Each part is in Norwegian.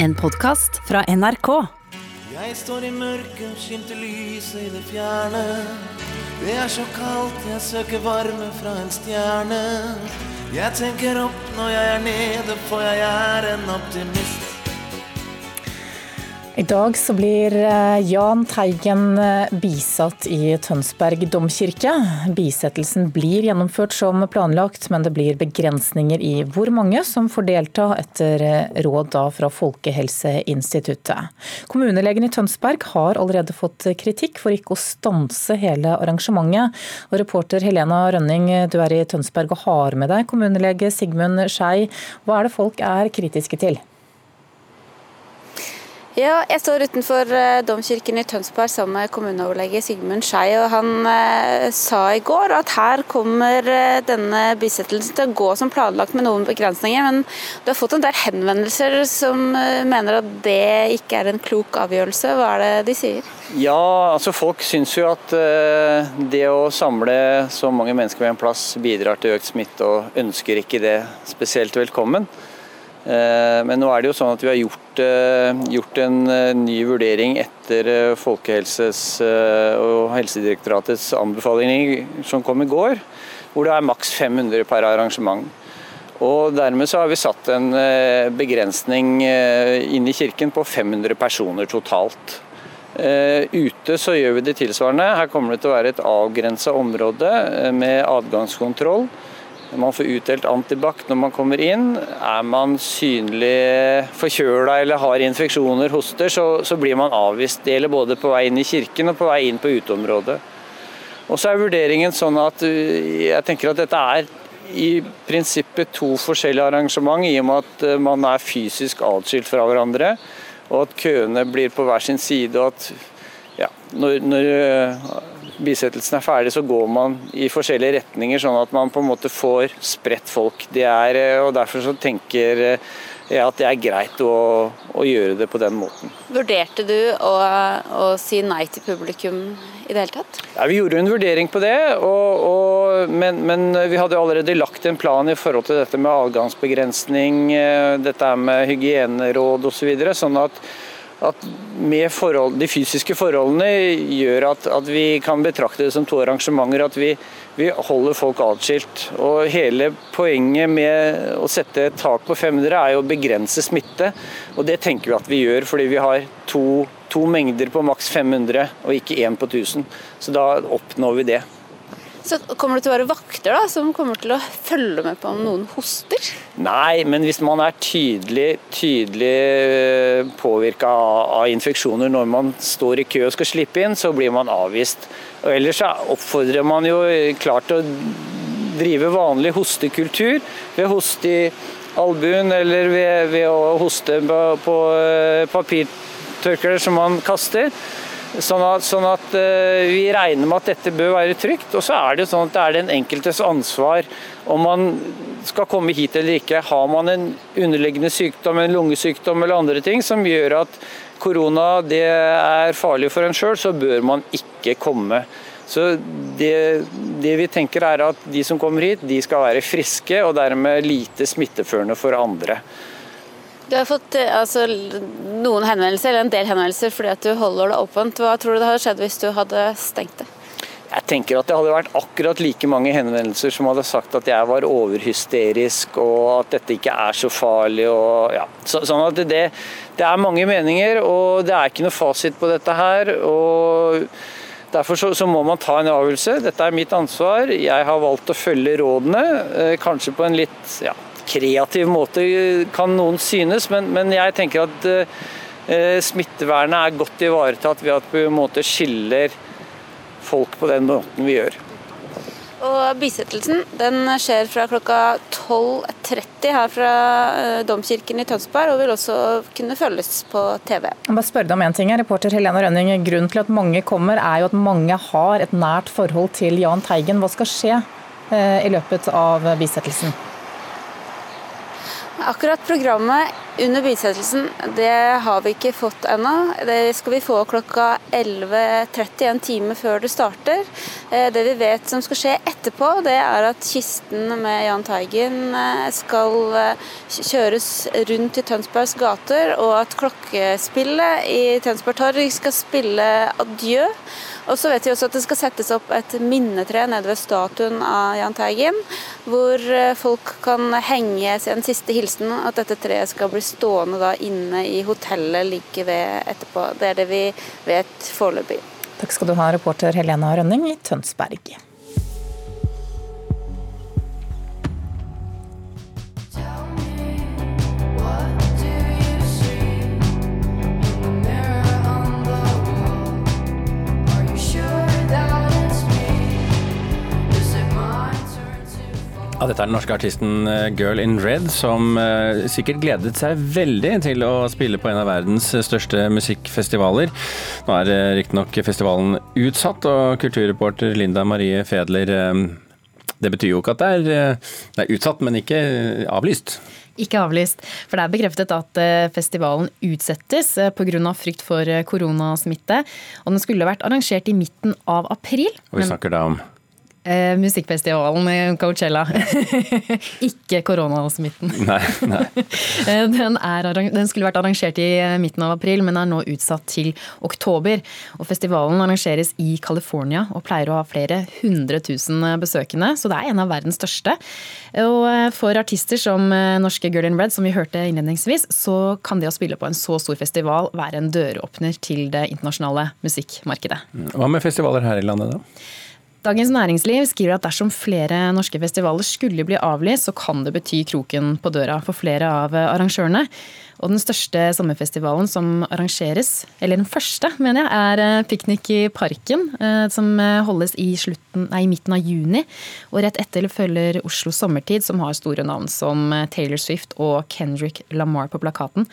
En podkast fra NRK. Jeg står i mørket, skimter lyset i det fjerne. Det er så kaldt, jeg søker varme fra en stjerne. Jeg tenker opp når jeg er nede, for jeg er en optimist. I dag så blir eh, Jahn Teigen eh, bisatt i Tønsberg domkirke. Bisettelsen blir gjennomført som planlagt, men det blir begrensninger i hvor mange som får delta, etter eh, råd fra Folkehelseinstituttet. Kommunelegen i Tønsberg har allerede fått kritikk for ikke å stanse hele arrangementet. Og reporter Helena Rønning, du er i Tønsberg og har med deg kommunelege Sigmund Skei. Hva er det folk er kritiske til? Ja, jeg står utenfor eh, domkirken i Tønsberg sammen med kommuneoverlege Sigmund Skei. og Han eh, sa i går at her kommer eh, denne bisettelsen til å gå som planlagt med noen begrensninger. Men du har fått en del henvendelser som mener at det ikke er en klok avgjørelse. Hva er det de sier? Ja, altså folk syns jo at det å samle så mange mennesker ved en plass bidrar til økt smitte, og ønsker ikke det spesielt velkommen. Eh, Men nå er det jo sånn at vi har gjort, eh, gjort en eh, ny vurdering etter eh, Folkehelses eh, og Helsedirektoratets anbefalinger som kom i går, hvor det er maks 500 per arrangement. Og Dermed så har vi satt en begrensning eh, inn i kirken på 500 personer totalt. Ute så gjør vi det tilsvarende. Her kommer det til å være et avgrensa område med adgangskontroll. Man får utdelt antibac når man kommer inn. Er man synlig forkjøla eller har infeksjoner, hoster, så, så blir man avvist. Det gjelder både på vei inn i kirken og på vei inn på uteområdet. Og så er vurderingen sånn at uh, jeg tenker at dette er i prinsippet to forskjellige arrangement, i og med at uh, man er fysisk atskilt fra hverandre, og at køene blir på hver sin side. og at ja, når, når uh, bisettelsen er ferdig, så går man i forskjellige retninger, sånn at man på en måte får spredt folk. De er, eh, og Derfor så tenker eh, jeg at det er greit å, å gjøre det på den måten. Vurderte du å, å si nei til publikum i det hele tatt? Ja, Vi gjorde en vurdering på det, og, og, men, men vi hadde allerede lagt en plan i forhold til dette med avgangsbegrensning, eh, dette med hygieneråd osv. Så videre, sånn at at forhold, de fysiske forholdene gjør at, at, vi kan betrakte det som to arrangementer. At vi, vi, holder folk atskilt. Og Hele poenget med å sette et tak på 500 er jo å begrense smitte. Og Det tenker vi at vi gjør, fordi vi har to, to mengder på maks 500 og ikke én på 1000. Så da oppnår vi det. Så Kommer det til å være vakter da, som kommer til å følge med på om noen hoster? Nei, men hvis man er tydelig, tydelig påvirka av, infeksjoner når man står i kø og skal slippe inn, så blir man avvist. Og Ellers oppfordrer man jo klart å drive vanlig hostekultur ved hoste i albuen eller ved, ved å hoste på, på papirtørklær som man kaster. Sånn at, sånn at uh, vi regner med at dette bør være trygt. Og så er det sånn at det er den enkeltes ansvar om man skal komme hit eller ikke. Har man en underliggende sykdom, en lungesykdom eller andre ting som gjør at korona er farlig for en sjøl, så bør man ikke komme. Så det, det, vi tenker er at de som kommer hit, de skal være friske og dermed lite smitteførende for andre. Du har fått altså, noen henvendelser, eller en del henvendelser fordi at du holder det åpent. Hva tror du det hadde skjedd hvis du hadde stengt det? Jeg tenker at det hadde vært akkurat like mange henvendelser som hadde sagt at jeg var overhysterisk og at dette ikke er så farlig. Og, ja. så, sånn at det, det, er mange meninger, og det er ikke noe fasit på dette her. og Derfor så, så, må man ta en avgjørelse. Dette er mitt ansvar. Jeg har valgt å følge rådene, eh, kanskje på en litt ja, kreativ måte, kan noen synes, men, men jeg tenker at eh, smittevernet er godt ivaretatt ved at vi på en måte skiller folk på den måten vi gjør. Og Bisettelsen den skjer fra klokka 12.30 her fra eh, Domkirken i Tønsberg, og vil også kunne følges på TV. Jeg bare spørre deg om en ting, Reporter Helena Rønning, Grunnen til at mange kommer, er jo at mange har et nært forhold til Jahn Teigen. Hva skal skje eh, i løpet av bisettelsen? Akkurat programmet under bisettelsen, det har vi ikke fått ennå. Det skal vi få klokka 11.30, en time før det starter. Eh, det vi vet som skal skje etterpå, det er at kisten med Jahn Teigen eh, skal eh, kjøres rundt i Tønsbergs gater, og at klokkespillet i Tønsberg Torg skal spille adjø. Og så vet vi også at det skal settes opp et minnetre nede ved statuen av Jahn Teigen, hvor eh, folk kan henge en siste hilsen. At dette treet skal bli stående da inne i hotellet like ved etterpå. Det er det vi vet foreløpig. Takk skal du ha, reporter Helena Rønning i Tønsberg. Ja, dette er den norske artisten eh, Girl in Red, som uh, sikkert gledet seg veldig til å spille på en av verdens største musikkfestivaler. Nå er riktignok festivalen utsatt, og kulturreporter Linda Marie Fedler Det betyr jo ikke at det er, det er utsatt, men ikke avlyst? Ikke avlyst, for det er bekreftet at festivalen utsettes pga. frykt for koronasmitte. Og den skulle vært arrangert i midten av april. Og vi snakker da om Eh, musikkfestivalen Coachella. ikke koronasmitten. Nei, nei. Eh, den, er, den, skulle vært arrangert i eh, midten av april, men er nå utsatt til oktober. Og festivalen arrangeres i California og pleier å ha flere hundre tusen besøkende, så det er en av verdens største. Og eh, for artister som norske Girl in Red, som vi hørte innledningsvis, så kan det å spille på en så stor festival være en døråpner til det internasjonale musikkmarkedet. Hva med festivaler her i landet, da? Dagens Næringsliv skriver at dersom flere norske festivaler skulle bli avlyst, så kan det bety kroken på døra for flere av arrangørene. Og den største sommerfestivalen som arrangeres, eller den første, mener jeg, er eh, Piknik i parken. Eh, som eh, holdes i, slutten, nei, midten av juni. Og rett etter følger Oslo Sommertid, som har store navn som Taylor Swift og Kendrick Lamar på plakaten.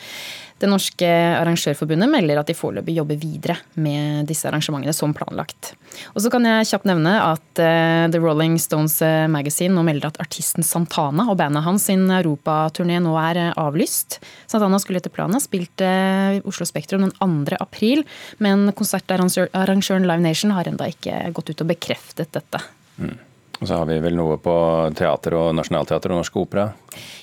Det norske arrangørforbundet melder at de foreløpig jobber videre med disse arrangementene som planlagt. Og så kan jeg kjapt nevne at The Rolling Stones Magazine nå melder at artisten Santana og bandet hans sin europaturné nå er avlyst. Santana skulle etter planen ha spilt eh, Oslo Spektrum den 2. april, men konsertarrangøren Live Nation har ennå ikke gått ut og bekreftet dette. Mm. Og så har vi vel noe på teater og Nationaltheatret og Norsk Opera?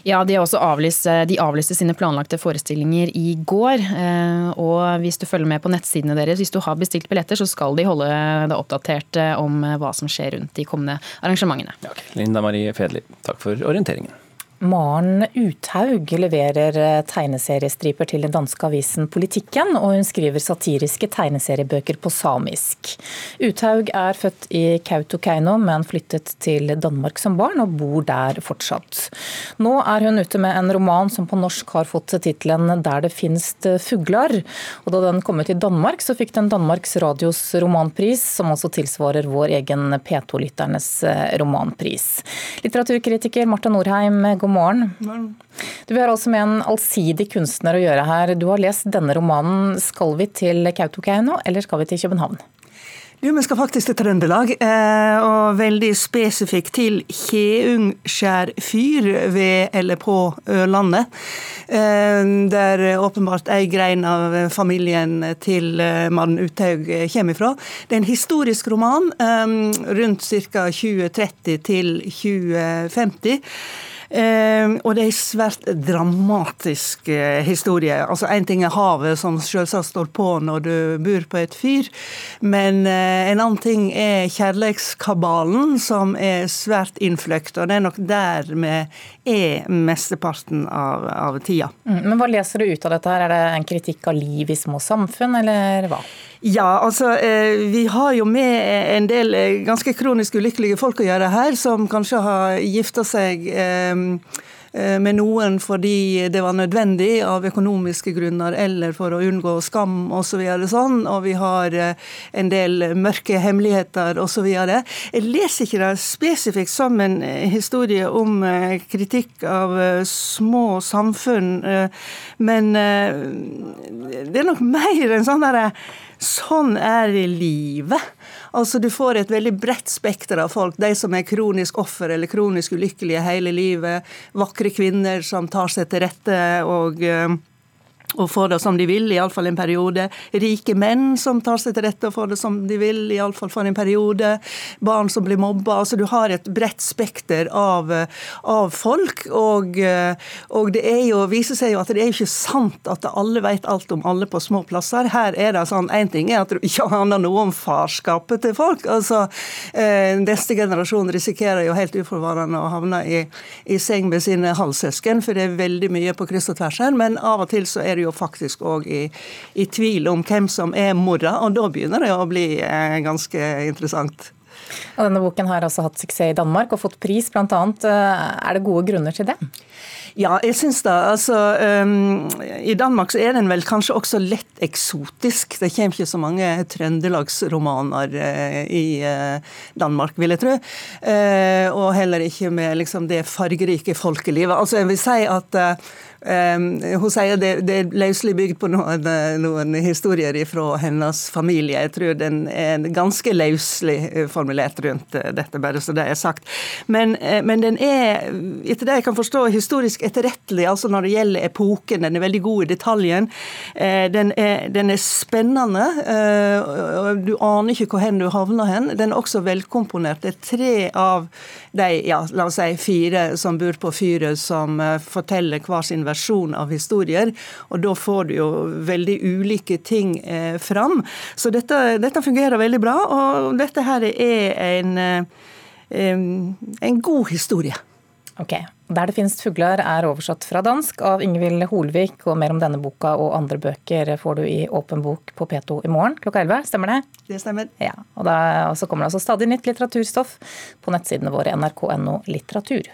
Ja, de, avlyst, eh, de avlyste sine planlagte forestillinger i går. Eh, og hvis du følger med på nettsidene deres, hvis du har bestilt billetter, så skal de holde deg oppdatert om hva som skjer rundt de kommende arrangementene. Okay. Linda Marie Fedli, takk for orienteringen. Maren Uthaug leverer eh, tegneseriestriper til den danske avisen Politikken, og hun skriver satiriske tegneseriebøker på samisk. Uthaug er født i Kautokeino, men flyttet til Danmark som barn, og bor der fortsatt. Nå er hun ute med en roman som på norsk har fått tittelen 'Der det finst fuglar'. Og da den kom ut i Danmark, så fikk den Danmarks Radios romanpris, som også tilsvarer vår egen P2-lytternes eh, romanpris. Litteraturkritiker Marta Norheim, god morgen. Du har altså med en allsidig kunstner å gjøre her. Du har lest denne romanen. Skal vi til Kautokeino, eller skal vi til København? Jo, Vi skal faktisk til Trøndelag, eh, og veldig spesifikt til Kjeungskjær fyr ved eller på Ørlandet. Eh, der åpenbart ei grein av familien til mannen Maren Uthaug kommer fra. Det er en historisk roman rundt ca. 2030 til 2050. Eh, og det er en svært dramatisk eh, historie. Altså Én ting er havet, som selvsagt står på når du bor på et fyr. Men eh, en annen ting er kjærlighetskabalen, som er svært innfløkt. Og det er nok der vi er mesteparten av, av tida. Mm, men hva leser du ut av dette? her? Er det en kritikk av liv i små samfunn, eller hva? Ja, altså vi har jo med en del ganske kronisk ulykkelige folk å gjøre her, som kanskje har gifta seg Eh, med noen fordi det var nødvendig av økonomiske grunner eller for å unngå skam osv. Så sånn, og vi har eh, en del mørke hemmeligheter osv. Jeg leser ikke det spesifikt som en eh, historie om kritikk av små samfunn, men det er nok mer en sånn derre sånn er livet. Altså Du får et veldig bredt spekter av folk. De som er kronisk offer eller kronisk ulykkelige hele livet. Vakre kvinner som tar seg til rette og uh, og får det som de vil, iallfall en periode. Rike menn som tar seg til rette og får det som de vil, iallfall for en periode. Barn som blir mobba. Altså, du har et bredt spekter av, av folk. Og, og, det er jo, viser seg jo at det er ikke sant at alle vet alt om alle på små plasser. Her er det sånn, Én ting er at du ikke aner noe om farskapet til folk. altså eh, Neste generasjon risikerer jo helt uforvarende å havne i, i seng med sine halvsøsken, for det er veldig mye på kryss og tvers her. Men av og til så er det jo faktisk òg i, i, tvil om hvem som er mora, og da begynner det å bli eh, ganske interessant. Og denne boken har altså hatt suksess i Danmark og fått pris bl.a. Eh, er det gode grunner til det? Ja, jeg syns det. Altså, um, I Danmark så er den vel kanskje også lett eksotisk. Det kommer ikke så mange trøndelagsromaner uh, i uh, Danmark, vil jeg tro. Uh, og heller ikke med liksom, det fargerike folkelivet. Altså, jeg vil si at Um, hun sier det, det er løselig bygd på noen, noen, historier fra hennes familie. Jeg tror den er ganske løselig formulert rundt dette, bare så det er sagt. Men, men, den er, etter det jeg kan forstå, historisk etterrettelig altså når det gjelder epoken. Den er veldig god i detaljen. Uh, den, er, den, er, spennende. Uh, du aner ikke hvor hen du havner hen. Den er også velkomponert. Det er tre av de ja, la oss si, fire som bor på fyret, som forteller hver sin versjon av historier. Og da får du jo veldig ulike ting eh, fram. Så dette, dette, fungerer veldig bra, og dette her er en, eh, en god historie. Ok. 'Der det finnes fugler' er oversatt fra dansk av Ingvild Holvik. Og mer om denne boka og andre bøker får du i Åpen bok på P2 i morgen klokka 11. Stemmer det? Det stemmer. Ja, og, da, og så kommer det altså stadig nytt litteraturstoff på nettsidene våre nrk.no litteratur.